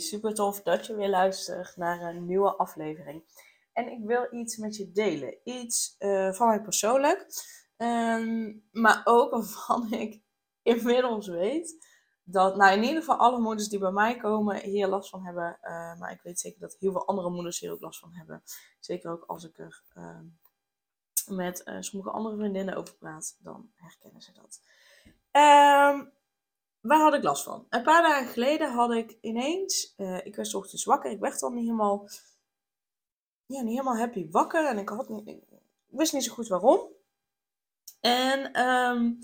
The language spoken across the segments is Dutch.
Super tof dat je weer luistert naar een nieuwe aflevering. En ik wil iets met je delen. Iets uh, van mij persoonlijk, um, maar ook waarvan ik inmiddels weet dat, nou in ieder geval alle moeders die bij mij komen hier last van hebben. Uh, maar ik weet zeker dat heel veel andere moeders hier ook last van hebben. Zeker ook als ik er uh, met uh, sommige andere vriendinnen over praat, dan herkennen ze dat. Um, waar had ik last van? Een paar dagen geleden had ik ineens, uh, ik werd ochtends wakker, ik werd dan niet helemaal, ja, niet helemaal happy wakker en ik, had ik wist niet zo goed waarom. En um,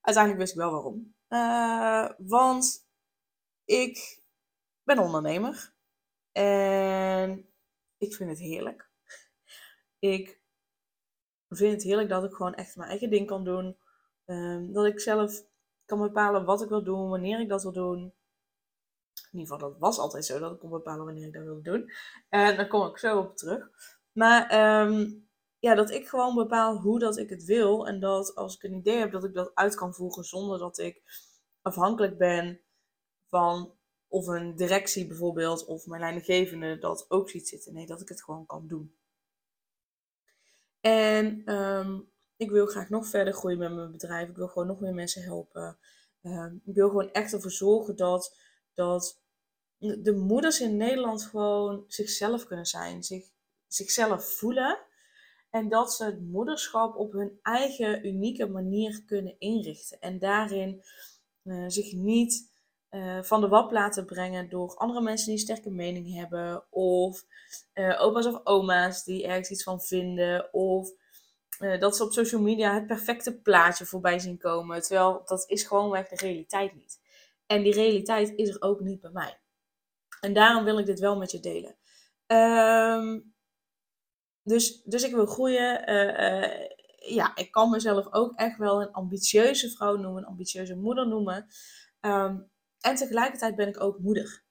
uiteindelijk wist ik wel waarom. Uh, want ik ben ondernemer en ik vind het heerlijk. Ik vind het heerlijk dat ik gewoon echt mijn eigen ding kan doen. Um, dat ik zelf kan bepalen wat ik wil doen, wanneer ik dat wil doen. In ieder geval, dat was altijd zo, dat ik kon bepalen wanneer ik dat wilde doen. En daar kom ik zo op terug. Maar um, ja, dat ik gewoon bepaal hoe dat ik het wil. En dat als ik een idee heb, dat ik dat uit kan voeren zonder dat ik afhankelijk ben van of een directie bijvoorbeeld, of mijn leidinggevende dat ook ziet zitten. Nee, dat ik het gewoon kan doen. En um, ik wil graag nog verder groeien met mijn bedrijf. Ik wil gewoon nog meer mensen helpen. Uh, ik wil gewoon echt ervoor zorgen dat, dat de moeders in Nederland gewoon zichzelf kunnen zijn. Zich, zichzelf voelen. En dat ze het moederschap op hun eigen unieke manier kunnen inrichten. En daarin uh, zich niet uh, van de wap laten brengen door andere mensen die een sterke mening hebben. Of uh, opa's of oma's die ergens iets van vinden. Of uh, dat ze op social media het perfecte plaatje voorbij zien komen. Terwijl dat is gewoonweg de realiteit niet. En die realiteit is er ook niet bij mij. En daarom wil ik dit wel met je delen. Um, dus, dus ik wil groeien. Uh, uh, ja, ik kan mezelf ook echt wel een ambitieuze vrouw noemen, een ambitieuze moeder noemen. Um, en tegelijkertijd ben ik ook moeder.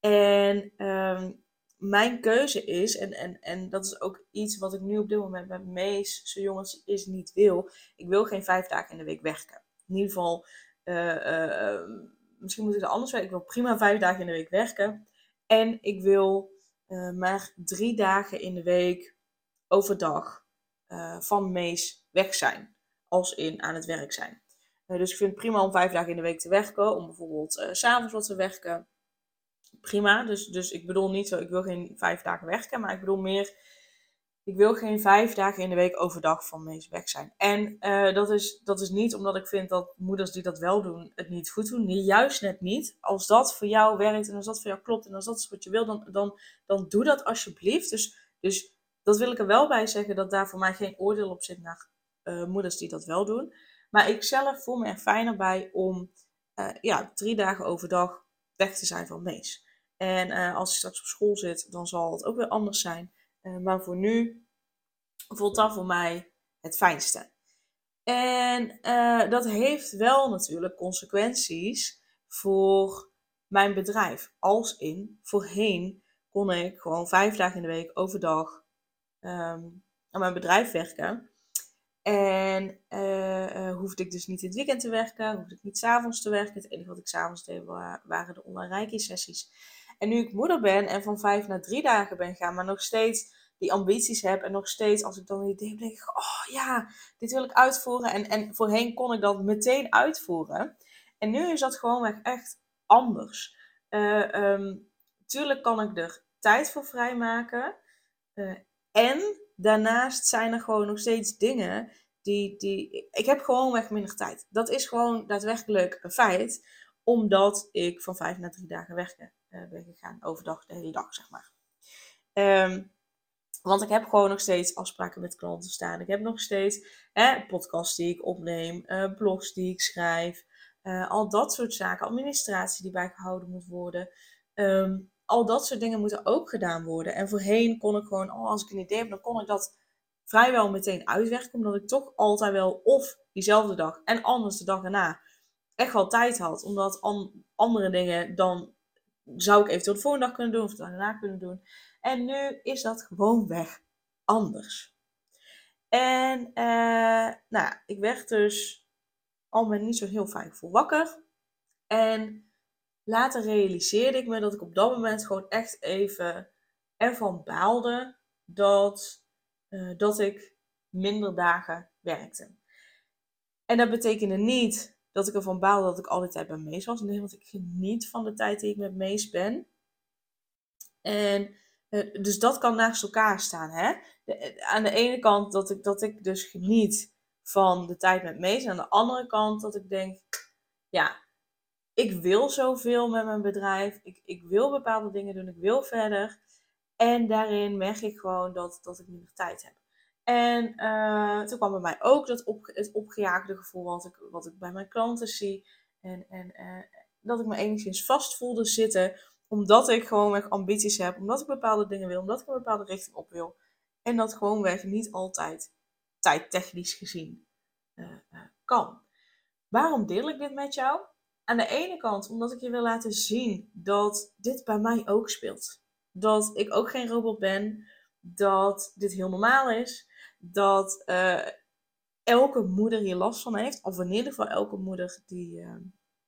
En um, mijn keuze is, en, en, en dat is ook iets wat ik nu op dit moment met meeste jongens is niet wil. Ik wil geen vijf dagen in de week werken. In ieder geval, uh, uh, misschien moet ik het anders werken. Ik wil prima vijf dagen in de week werken. En ik wil maar drie dagen in de week overdag van Mees weg zijn. Als in aan het werk zijn. dus ik vind het prima om vijf dagen in de week te werken. Om bijvoorbeeld s s'avonds wat te werken prima. Dus, dus ik bedoel niet zo, ik wil geen vijf dagen werken, maar ik bedoel meer, ik wil geen vijf dagen in de week overdag van meest weg zijn. En uh, dat, is, dat is niet omdat ik vind dat moeders die dat wel doen, het niet goed doen. Nee, juist net niet. Als dat voor jou werkt en als dat voor jou klopt en als dat is wat je wil, dan, dan, dan doe dat alsjeblieft. Dus, dus dat wil ik er wel bij zeggen, dat daar voor mij geen oordeel op zit naar uh, moeders die dat wel doen. Maar ik zelf voel me er fijner bij om uh, ja, drie dagen overdag weg te zijn van Mees. En uh, als ik straks op school zit, dan zal het ook weer anders zijn. Uh, maar voor nu voelt dat voor mij het fijnste. En uh, dat heeft wel natuurlijk consequenties voor mijn bedrijf. Als in, voorheen kon ik gewoon vijf dagen in de week overdag um, aan mijn bedrijf werken. En hoefde ik dus niet het weekend te werken, hoefde ik niet s'avonds te werken. Het enige wat ik s'avonds deed waren de online reiki sessies. En nu ik moeder ben en van vijf naar drie dagen ben gaan, maar nog steeds die ambities heb en nog steeds als ik dan een idee denk oh ja, dit wil ik uitvoeren. En, en voorheen kon ik dat meteen uitvoeren. En nu is dat gewoon echt anders. Uh, um, tuurlijk kan ik er tijd voor vrijmaken. Uh, en daarnaast zijn er gewoon nog steeds dingen die, die. Ik heb gewoon weg minder tijd. Dat is gewoon daadwerkelijk een feit, omdat ik van vijf naar drie dagen werken uh, ben gegaan. Overdag, de hele dag, zeg maar. Um, want ik heb gewoon nog steeds afspraken met klanten staan. Ik heb nog steeds podcasts die ik opneem, uh, blogs die ik schrijf. Uh, al dat soort zaken, administratie die bijgehouden moet worden. Um, al dat soort dingen moeten ook gedaan worden. En voorheen kon ik gewoon, oh, als ik een idee heb, dan kon ik dat vrijwel meteen uitwerken. Omdat ik toch altijd wel of diezelfde dag en anders de dag daarna echt wel tijd had. Omdat andere dingen dan zou ik eventueel de volgende dag kunnen doen of daarna kunnen doen. En nu is dat gewoon weg anders. En uh, nou, ik werd dus al met niet zo heel fijn gevoel wakker. En later realiseerde ik me dat ik op dat moment gewoon echt even ervan baalde dat, uh, dat ik minder dagen werkte. En dat betekende niet dat ik ervan baalde dat ik al die tijd bij Mees was. Want ik geniet van de tijd die ik met Mees ben. En uh, dus dat kan naast elkaar staan. Hè? De, aan de ene kant dat ik, dat ik dus geniet van de tijd met Mees. En aan de andere kant dat ik denk, ja, ik wil zoveel met mijn bedrijf. Ik, ik wil bepaalde dingen doen. Ik wil verder. En daarin merk ik gewoon dat, dat ik minder tijd heb. En uh, toen kwam bij mij ook dat op, het opgejaagde gevoel wat ik, wat ik bij mijn klanten zie. En, en uh, dat ik me enigszins vast voelde zitten. Omdat ik gewoonweg ambities heb. Omdat ik bepaalde dingen wil. Omdat ik een bepaalde richting op wil. En dat gewoonweg niet altijd tijdtechnisch gezien uh, kan. Waarom deel ik dit met jou? Aan de ene kant omdat ik je wil laten zien dat dit bij mij ook speelt. Dat ik ook geen robot ben. Dat dit heel normaal is. Dat uh, elke moeder hier last van heeft. Of in ieder geval elke moeder die, uh,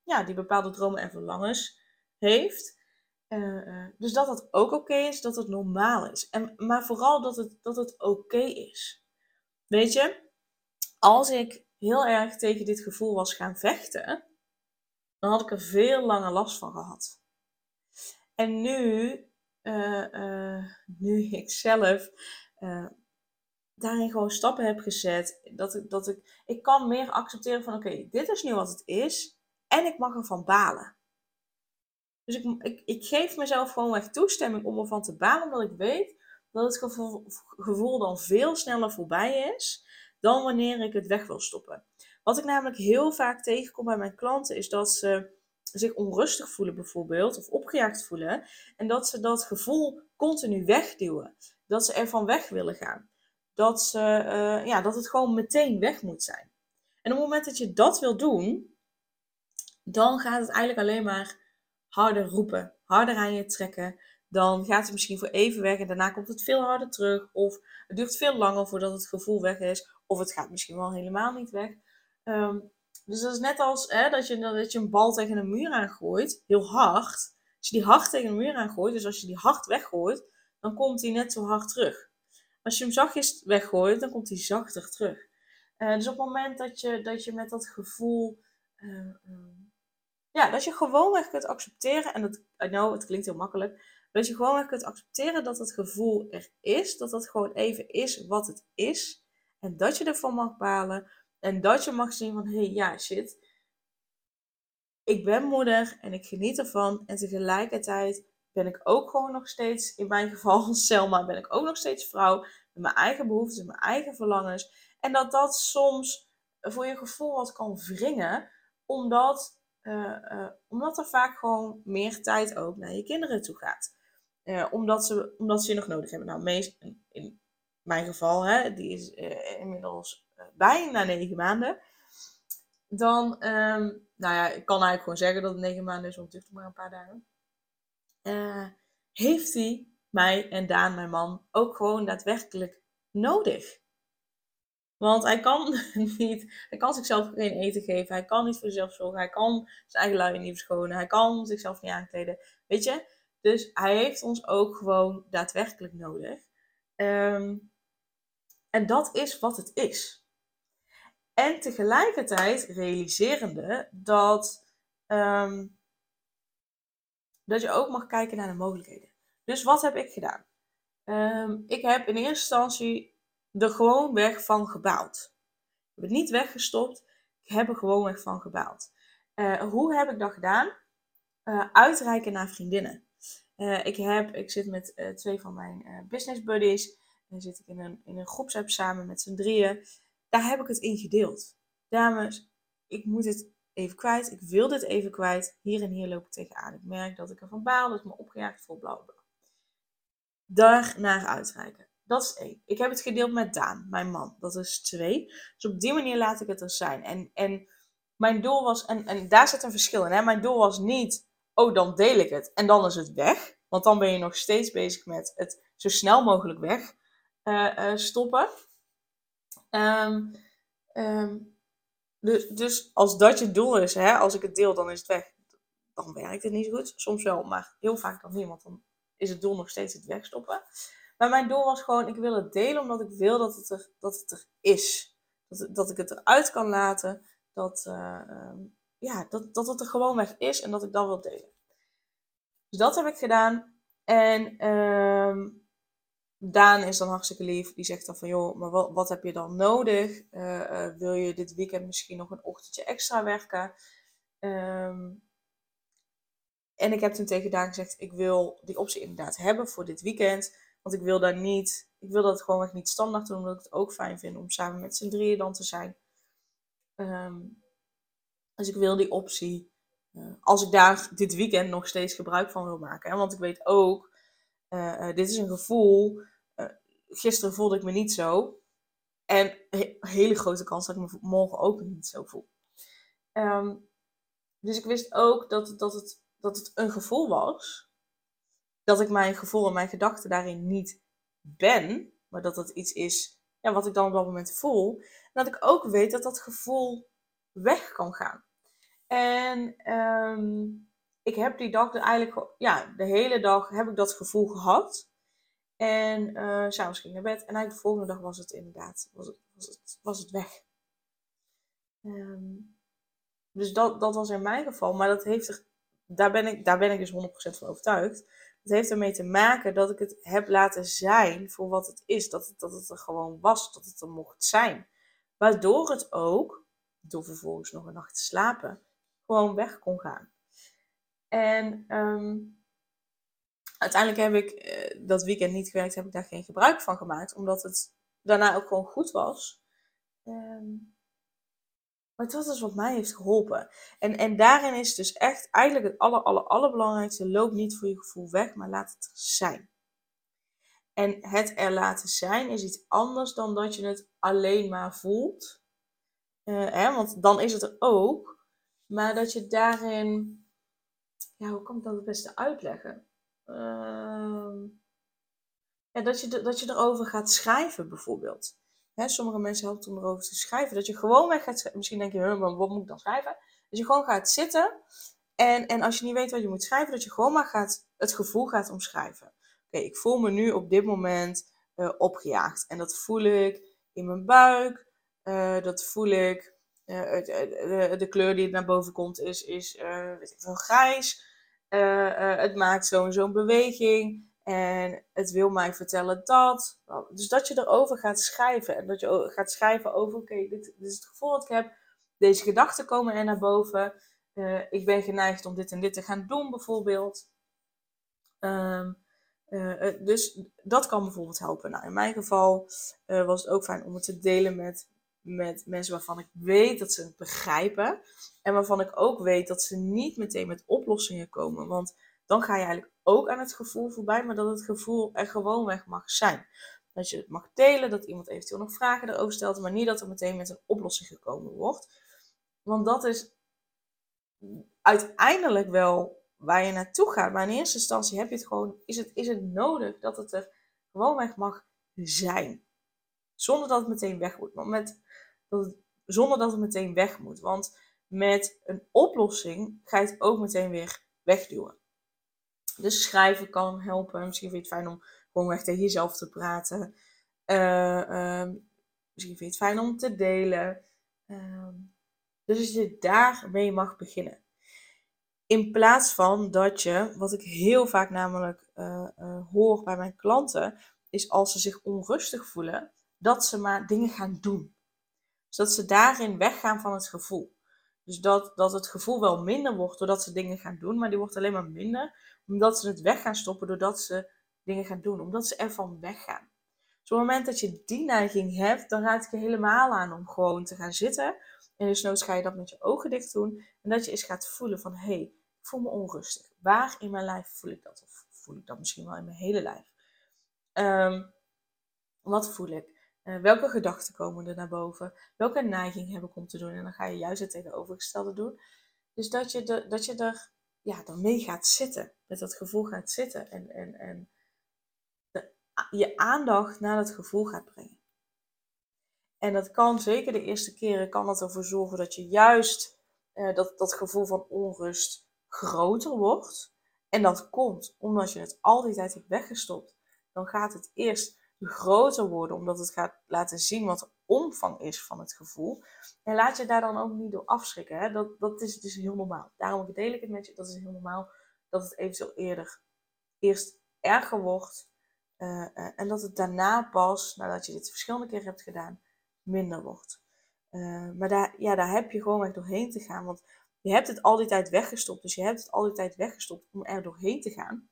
ja, die bepaalde dromen en verlangens heeft. Uh, dus dat dat ook oké is, dat het normaal is. En, maar vooral dat het, dat het oké is. Weet je, als ik heel erg tegen dit gevoel was gaan vechten, dan had ik er veel langer last van gehad. En nu, nu ik zelf daarin gewoon stappen heb gezet, dat ik, dat ik, ik kan meer accepteren van oké, dit is nu wat het is en ik mag ervan balen. Dus ik, ik, ik geef mezelf gewoon echt toestemming om ervan te balen, omdat ik weet dat het gevoel, gevoel dan veel sneller voorbij is dan wanneer ik het weg wil stoppen. Wat ik namelijk heel vaak tegenkom bij mijn klanten is dat ze zich onrustig voelen bijvoorbeeld, of opgejaagd voelen, en dat ze dat gevoel continu wegduwen. Dat ze ervan weg willen gaan. Dat, ze, uh, ja, dat het gewoon meteen weg moet zijn. En op het moment dat je dat wil doen, dan gaat het eigenlijk alleen maar harder roepen, harder aan je trekken. Dan gaat het misschien voor even weg en daarna komt het veel harder terug. Of het duurt veel langer voordat het gevoel weg is. Of het gaat misschien wel helemaal niet weg. Um, dus dat is net als hè, dat, je, dat je een bal tegen een muur aangooit, heel hard. Als je die hard tegen een muur aangooit, dus als je die hard weggooit, dan komt die net zo hard terug. Als je hem zachtjes weggooit, dan komt hij zachter terug. Uh, dus op het moment dat je, dat je met dat gevoel, uh, uh, ja, dat je gewoonweg kunt accepteren, en dat, I know, het klinkt heel makkelijk, dat je gewoonweg kunt accepteren dat het gevoel er is, dat dat gewoon even is wat het is, en dat je ervan mag balen, en dat je mag zien van, hé, hey, ja, shit. Ik ben moeder en ik geniet ervan. En tegelijkertijd ben ik ook gewoon nog steeds, in mijn geval Selma, ben ik ook nog steeds vrouw. Met mijn eigen behoeftes, mijn eigen verlangens. En dat dat soms voor je gevoel wat kan wringen. Omdat, uh, uh, omdat er vaak gewoon meer tijd ook naar je kinderen toe gaat. Uh, omdat, ze, omdat ze je nog nodig hebben. Nou, meest, in mijn geval, hè, die is inmiddels bijna negen maanden. Dan, um, nou ja, ik kan eigenlijk gewoon zeggen dat het negen maanden is, want het maar een paar dagen. Uh, heeft hij mij en Daan, mijn man, ook gewoon daadwerkelijk nodig. Want hij kan niet, hij kan zichzelf geen eten geven, hij kan niet voor zichzelf zorgen, hij kan zijn eigen lui niet verschonen, hij kan zichzelf niet aankleden, weet je. Dus hij heeft ons ook gewoon daadwerkelijk nodig. Um, en dat is wat het is. En tegelijkertijd realiserende dat, um, dat je ook mag kijken naar de mogelijkheden. Dus wat heb ik gedaan? Um, ik heb in eerste instantie er gewoon weg van gebaald. Ik heb het niet weggestopt, ik heb er gewoon weg van gebaald. Uh, hoe heb ik dat gedaan? Uh, uitreiken naar vriendinnen. Uh, ik, heb, ik zit met twee van mijn business buddies. Dan zit ik in een, in een groepsapp samen met z'n drieën daar heb ik het in gedeeld. Dames, ik moet het even kwijt. Ik wil dit even kwijt. Hier en hier loop ik tegenaan. Ik merk dat ik ervan baal, dat ik me opgejaagd voel, bla bla. Daar naar uitreiken. Dat is één. Ik heb het gedeeld met Daan, mijn man. Dat is twee. Dus op die manier laat ik het er zijn. En, en mijn doel was, en, en daar zit een verschil in. Hè? Mijn doel was niet, oh dan deel ik het en dan is het weg. Want dan ben je nog steeds bezig met het zo snel mogelijk weg uh, uh, stoppen. Um, dus, dus als dat je doel is, hè, als ik het deel, dan is het weg. Dan werkt het niet zo goed. Soms wel, maar heel vaak dan niet, want dan is het doel nog steeds het wegstoppen. Maar mijn doel was gewoon, ik wil het delen omdat ik wil dat het er, dat het er is. Dat, dat ik het eruit kan laten. Dat, uh, ja, dat, dat het er gewoon weg is en dat ik dat wil delen. Dus dat heb ik gedaan. En um, Daan is dan hartstikke lief. Die zegt dan van, joh, maar wat, wat heb je dan nodig? Uh, wil je dit weekend misschien nog een ochtendje extra werken? Um, en ik heb toen tegen Daan gezegd, ik wil die optie inderdaad hebben voor dit weekend. Want ik wil daar niet, ik wil dat gewoon echt niet standaard doen, omdat ik het ook fijn vind om samen met z'n drieën dan te zijn. Um, dus ik wil die optie, uh, als ik daar dit weekend nog steeds gebruik van wil maken. Want ik weet ook, uh, dit is een gevoel gisteren voelde ik me niet zo. En een hele grote kans dat ik me morgen ook niet zo voel. Um, dus ik wist ook dat, dat, het, dat het een gevoel was. Dat ik mijn gevoel en mijn gedachten daarin niet ben. Maar dat het iets is ja, wat ik dan op dat moment voel. En dat ik ook weet dat dat gevoel weg kan gaan. En um, ik heb die dag eigenlijk, ja, de hele dag heb ik dat gevoel gehad. En uh, s'avonds ging ik naar bed. En eigenlijk de volgende dag was het inderdaad was het, was het, weg. Um, dus dat, dat was in mijn geval. Maar dat heeft daar, ben ik, daar ben ik dus 100% van overtuigd. Het heeft ermee te maken dat ik het heb laten zijn voor wat het is. Dat het, dat het er gewoon was, dat het er mocht zijn. Waardoor het ook, door vervolgens nog een nacht te slapen, gewoon weg kon gaan. En um, uiteindelijk heb ik uh, dat weekend niet gewerkt, heb ik daar geen gebruik van gemaakt, omdat het daarna ook gewoon goed was. Um, maar dat is wat mij heeft geholpen. En, en daarin is dus echt eigenlijk het aller, aller, allerbelangrijkste. Loop niet voor je gevoel weg, maar laat het er zijn. En het er laten zijn is iets anders dan dat je het alleen maar voelt. Uh, hè, want dan is het er ook. Maar dat je daarin. Hoe kan ik dat het beste uitleggen? Uh, ja, dat, je, dat je erover gaat schrijven, bijvoorbeeld. Hè, sommige mensen helpen om erover te schrijven. Dat je gewoon weg gaat schrijven. Misschien denk je, wat moet ik dan schrijven? Dat je gewoon gaat zitten. En, en als je niet weet wat je moet schrijven, dat je gewoon maar gaat, het gevoel gaat omschrijven. Oké, ik voel me nu op dit moment uh, opgejaagd. En dat voel ik in mijn buik. Uh, dat voel ik. Uh, de, de, kleur die naar boven komt is, is weet ik veel, grijs. Het maakt zo en zo'n beweging. En het wil mij vertellen dat. Dus dat je erover gaat schrijven. En dat je gaat schrijven over: oké, dit, is het gevoel dat ik heb. Deze gedachten komen er naar boven. Uh, ik ben geneigd om dit en dit te gaan doen, bijvoorbeeld. Uh, dus dat kan bijvoorbeeld helpen. Nou, in mijn geval was het ook fijn om het te delen met, met mensen waarvan ik weet dat ze het begrijpen. En waarvan ik ook weet dat ze niet meteen met oplossingen komen. Want dan ga je eigenlijk ook aan het gevoel voorbij, maar dat het gevoel er gewoon weg mag zijn. Dat je het mag delen, dat iemand eventueel nog vragen erover stelt, maar niet dat er meteen met een oplossing gekomen wordt. Want dat is uiteindelijk wel waar je naartoe gaat. Maar in eerste instantie heb je het gewoon, is het, is het nodig dat het er gewoon weg mag zijn. Zonder dat het meteen weg moet. Want met, dat zonder dat het meteen weg moet. Want met een oplossing ga je het ook meteen weer wegduwen. Dus schrijven kan helpen. Misschien vind je het fijn om gewoon echt tegen jezelf te praten. Uh, uh, misschien vind je het fijn om te delen. Uh, dus dat je daarmee mag beginnen. In plaats van dat je, wat ik heel vaak namelijk uh, hoor bij mijn klanten, is als ze zich onrustig voelen, dat ze maar dingen gaan doen. Dat ze daarin weggaan van het gevoel. Dus dat, dat het gevoel wel minder wordt doordat ze dingen gaan doen, maar die wordt alleen maar minder omdat ze het weg gaan stoppen doordat ze dingen gaan doen. Omdat ze ervan weggaan. Dus op het moment dat je die neiging hebt, dan raad ik je helemaal aan om gewoon te gaan zitten. En dus noods ga je dat met je ogen dicht doen. En dat je eens gaat voelen van, hé, hey, ik voel me onrustig. Waar in mijn lijf voel ik dat? Of voel ik dat misschien wel in mijn hele lijf? Ehm, wat voel ik? Uh, welke gedachten komen er naar boven? Welke neiging heb ik om te doen? En dan ga je juist het tegenovergestelde doen. Dus dat je, de, dat je er ja, dan mee gaat zitten. Met dat gevoel gaat zitten. En, en, en je aandacht naar dat gevoel gaat brengen. En dat kan zeker de eerste keren kan dat ervoor zorgen dat je juist uh, dat, dat gevoel van onrust groter wordt. En dat komt omdat je het al die tijd hebt weggestopt. Dan gaat het eerst groter worden, omdat het gaat laten zien wat de omvang is van het gevoel. En laat je daar dan ook niet door afschrikken. Hè? Dat, dat is dus heel normaal. Daarom deel ik het met je. Dat is heel normaal dat het eventueel eerder eerst erger wordt. Uh, uh, en dat het daarna pas, nadat je dit verschillende keren hebt gedaan, minder wordt. Uh, maar daar, ja, daar heb je gewoon echt doorheen te gaan. Want je hebt het al die tijd weggestopt. Dus je hebt het al die tijd weggestopt om er doorheen te gaan.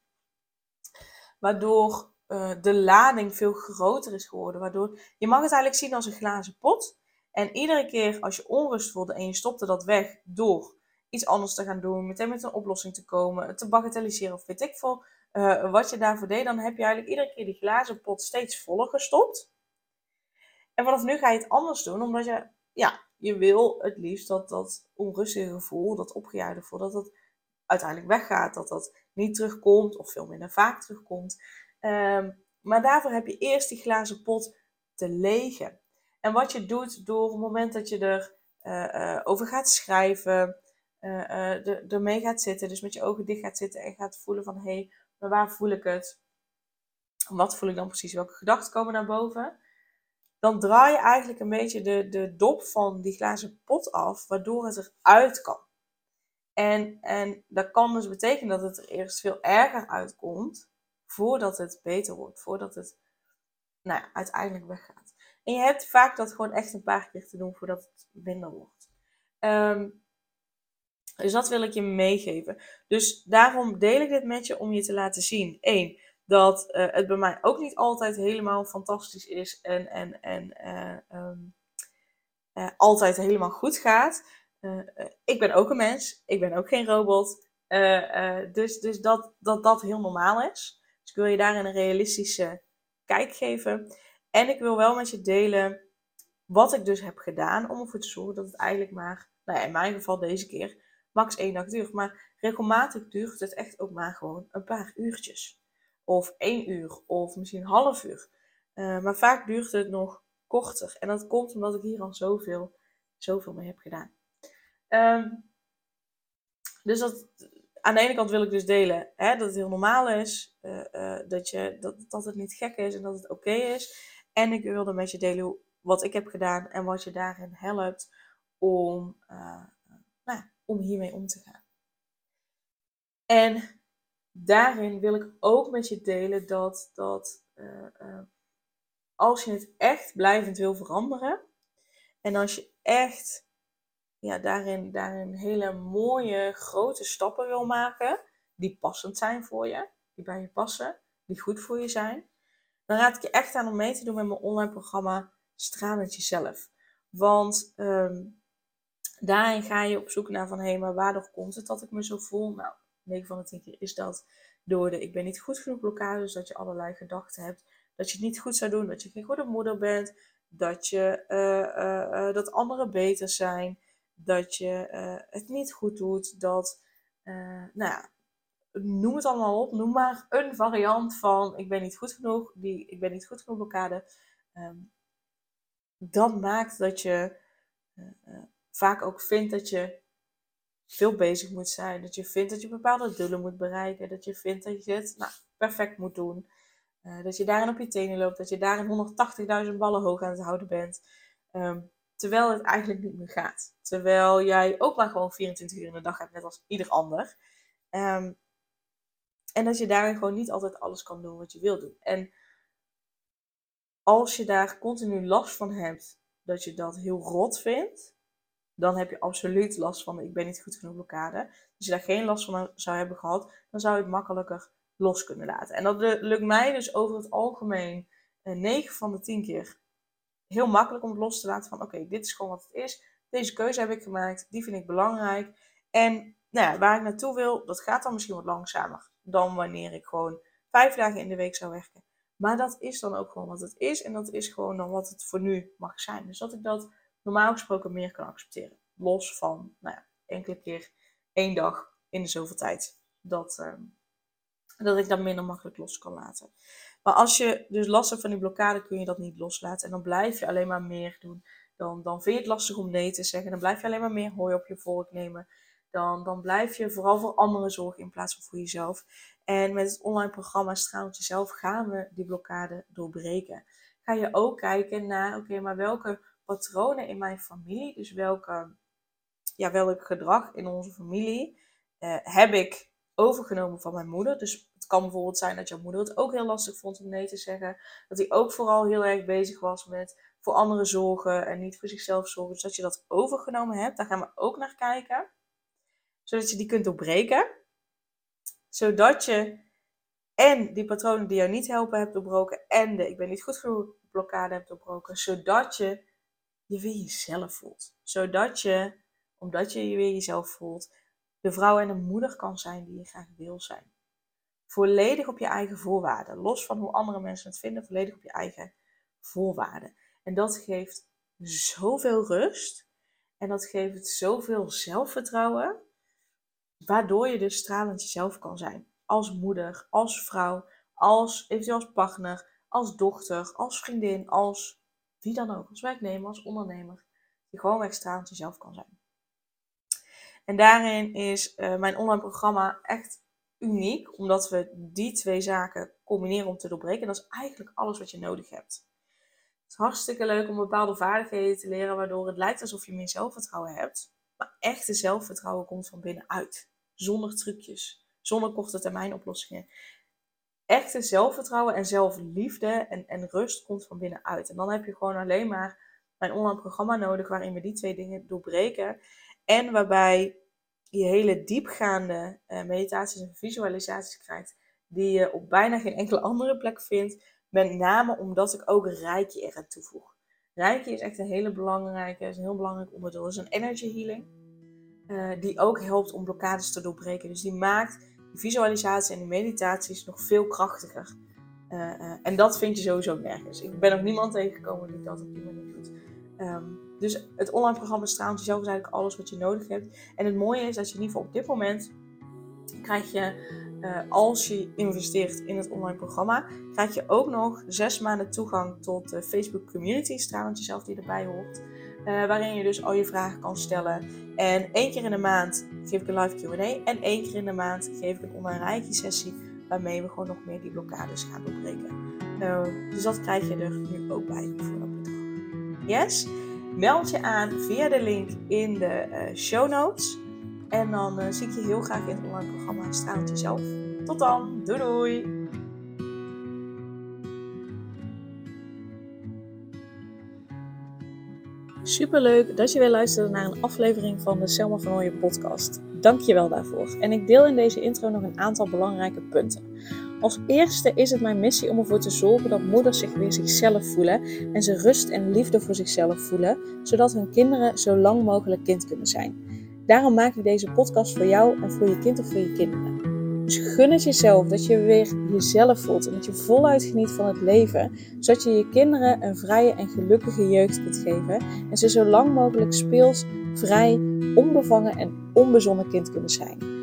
Waardoor uh, de lading veel groter is geworden. Waardoor je mag het eigenlijk zien als een glazen pot. En iedere keer als je onrust voelde en je stopte dat weg door iets anders te gaan doen, meteen met een oplossing te komen, te bagatelliseren of weet ik veel, uh, wat je daarvoor deed, dan heb je eigenlijk iedere keer die glazen pot steeds voller gestopt. En vanaf nu ga je het anders doen, omdat je, ja, je wil het liefst dat dat onrustige gevoel, dat opgejaagde gevoel, dat dat uiteindelijk weggaat. Dat dat niet terugkomt of veel minder vaak terugkomt. Um, maar daarvoor heb je eerst die glazen pot te legen. En wat je doet door het moment dat je er uh, uh, over gaat schrijven, uh, ermee gaat zitten, dus met je ogen dicht gaat zitten en gaat voelen van hé, hey, maar waar voel ik het? Wat voel ik dan precies? Welke gedachten komen naar boven? Dan draai je eigenlijk een beetje de, de dop van die glazen pot af, waardoor het eruit kan. En, en dat kan dus betekenen dat het er eerst veel erger uitkomt voordat het beter wordt, voordat het nou ja, uiteindelijk weggaat. En je hebt vaak dat gewoon echt een paar keer te doen voordat het minder wordt. Um, dus dat wil ik je meegeven. Dus daarom deel ik dit met je om je te laten zien. Eén, dat uh, het bij mij ook niet altijd helemaal fantastisch is en, en, en uh, um, uh, altijd helemaal goed gaat. ik ben ook een mens, ik ben ook geen robot. dus dus dat, dat dat heel normaal is. Ik wil je daarin een realistische kijk geven. En ik wil wel met je delen wat ik dus heb gedaan om ervoor te zorgen dat het eigenlijk maar, nou ja, in mijn geval deze keer, max één dag duurt. Maar regelmatig duurt het echt ook maar gewoon een paar uurtjes. Of één uur, of misschien een half uur. Uh, maar vaak duurt het nog korter. En dat komt omdat ik hier al zoveel, zoveel mee heb gedaan. Um, dus dat, aan de ene kant wil ik dus delen hè, dat het heel normaal is, uh, uh, dat, je, dat, dat het niet gek is en dat het oké is. En ik wilde met je delen wat ik heb gedaan en wat je daarin helpt om, uh, nou, om hiermee om te gaan. En daarin wil ik ook met je delen dat, dat als je het echt blijvend wil veranderen en als je echt ja, daarin, daarin hele mooie grote stappen wil maken, die passend zijn voor je, die bij je passen, die goed voor je zijn, dan raad ik je echt aan om mee te doen met mijn online programma Stralend Jezelf. Want um, daarin ga je op zoek naar van, hé, hey, maar waardoor komt het dat ik me zo voel? Nou, 9 van de 10 keer is dat door de ik ben niet goed genoeg blokkade, dus dat je allerlei gedachten hebt, dat je het niet goed zou doen, dat je geen goede moeder bent, dat, je, uh, uh, uh, dat anderen beter zijn, dat je uh, het niet goed doet, dat, uh, nou ja, noem het allemaal op, noem maar een variant van ik ben niet goed genoeg, die ik ben niet goed genoeg blokkade. Um, dat maakt dat je uh, vaak ook vindt dat je veel bezig moet zijn, dat je vindt dat je bepaalde doelen moet bereiken, dat je vindt dat je het nou, perfect moet doen. dat je daarin op je tenen loopt, dat je daarin 180.000 ballen hoog aan het houden bent. Um, Terwijl het eigenlijk niet meer gaat. Terwijl jij ook maar gewoon 24 uur in de dag hebt, net als ieder ander. Um, en dat je daarin gewoon niet altijd alles kan doen wat je wil doen. En als je daar continu last van hebt, dat je dat heel rot vindt, dan heb je absoluut last van ik ben niet goed genoeg blokkade. Als je daar geen last van zou hebben gehad, dan zou je het makkelijker los kunnen laten. En dat lukt mij dus over het algemeen 9 eh, van de 10 keer heel makkelijk om het los te laten van oké, dit is gewoon wat het is. deze keuze heb ik gemaakt, die vind ik belangrijk. En nou ja, waar ik naartoe wil, dat gaat dan misschien wat langzamer dan wanneer ik gewoon vijf dagen in de week zou werken. Maar dat is dan ook gewoon wat het is. En dat is gewoon dan wat het voor nu mag zijn. Dus dat ik dat normaal gesproken meer kan accepteren. Los van nou ja, enkele keer één dag in de zoveel tijd. Dat, ehm, dat ik dat minder makkelijk los kan laten. Maar als je dus last hebt van die blokkade, kun je dat niet loslaten. En dan blijf je alleen maar meer doen. Dan, dan vind je het lastig om nee te zeggen. Dan blijf je alleen maar meer hooi op je vork nemen. Dan, dan blijf je vooral voor anderen zorgen in plaats van voor jezelf. En met het online programma Straalend Jezelf gaan we die blokkade doorbreken. Ga je ook kijken naar, oké, maar welke patronen in mijn familie, dus welke, ja, welk gedrag in onze familie eh, heb ik overgenomen van mijn moeder. Dus het kan bijvoorbeeld zijn dat jouw moeder het ook heel lastig vond om nee te zeggen. Dat hij ook vooral heel erg bezig was met voor anderen zorgen en niet voor zichzelf zorgen. Dus dat je dat overgenomen hebt, daar gaan we ook naar kijken. Zodat je die kunt doorbreken. Zodat je en die patronen die jou niet helpen hebt doorbroken. En de ik ben niet goed genoeg blokkade hebt doorbroken. Zodat je je weer jezelf voelt. Zodat je, omdat je je weer jezelf voelt, de vrouw en de moeder kan zijn die je graag wil zijn. Volledig op je eigen voorwaarden. Los van hoe andere mensen het vinden, volledig op je eigen voorwaarden. En dat geeft zoveel rust. En dat geeft zoveel zelfvertrouwen. Waardoor je dus stralend jezelf kan zijn. Als moeder, als vrouw, als eventueel als partner, als dochter, als vriendin, als wie dan ook. Als werknemer, als ondernemer. Je gewoon stralend jezelf kan zijn. En daarin is uh, mijn online programma echt uniek, omdat we die twee zaken combineren om te doorbreken. Dat is eigenlijk alles wat je nodig hebt. Het is hartstikke leuk om bepaalde vaardigheden te leren, waardoor het lijkt alsof je meer zelfvertrouwen hebt. Maar echte zelfvertrouwen komt van binnenuit. Zonder trucjes, zonder korte termijn oplossingen. Echte zelfvertrouwen en zelfliefde en, en rust komt van binnenuit. En dan heb je gewoon alleen maar mijn online programma nodig waarin we die twee dingen doorbreken. En waarbij je hele diepgaande uh, meditaties en visualisaties krijgt, die je op bijna geen enkele andere plek vindt. Met name omdat ik ook Reiki eraan toevoeg. Reiki is echt een hele belangrijke, is een heel belangrijk onderdeel. Het is een energy healing. Uh, die ook helpt om blokkades te doorbreken. Dus die maakt die visualisatie en die meditaties nog veel krachtiger. Uh, en dat vind je sowieso nergens. Ik ben nog niemand tegengekomen die dat op die manier doet. Um, dus het online programma Straalend Jezelf is eigenlijk alles wat je nodig hebt. En het mooie is dat je in ieder geval op dit moment krijg je, uh, als je investeert in het online programma, krijg je ook nog zes maanden toegang tot de Facebook community Straalend Jezelf die erbij hoort. Uh, waarin je dus al je vragen kan stellen. En één keer in de maand geef ik een live Q&A. En één keer in de maand geef ik een online reiki sessie. Waarmee we gewoon nog meer die blokkades gaan doorbreken. Uh, dus dat krijg je er nu ook bij voor dat bedrag. Yes? Meld je aan via de link in de uh, show notes. En dan uh, zie ik je heel graag in het online programma Straalend Jezelf. Tot dan. Doei doei. Superleuk dat je weer luisterde naar een aflevering van de Selma van Ooyen podcast. Dank je wel daarvoor. En ik deel in deze intro nog een aantal belangrijke punten. Als eerste is het mijn missie om ervoor te zorgen dat moeders zich weer zichzelf voelen en ze rust en liefde voor zichzelf voelen, zodat hun kinderen zo lang mogelijk kind kunnen zijn. Daarom maak ik deze podcast voor jou en voor je kind of voor je kinderen. Dus gun het jezelf dat je weer jezelf voelt en dat je voluit geniet van het leven, zodat je je kinderen een vrije en gelukkige jeugd kunt geven en ze zo lang mogelijk speels, vrij, onbevangen en onbezonnen kind kunnen zijn.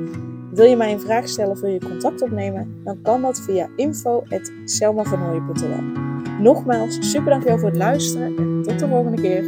Wil je mij een vraag stellen of wil je contact opnemen? Dan kan dat via info.selmavanhooyen.nl Nogmaals, super dankjewel voor het luisteren en tot de volgende keer.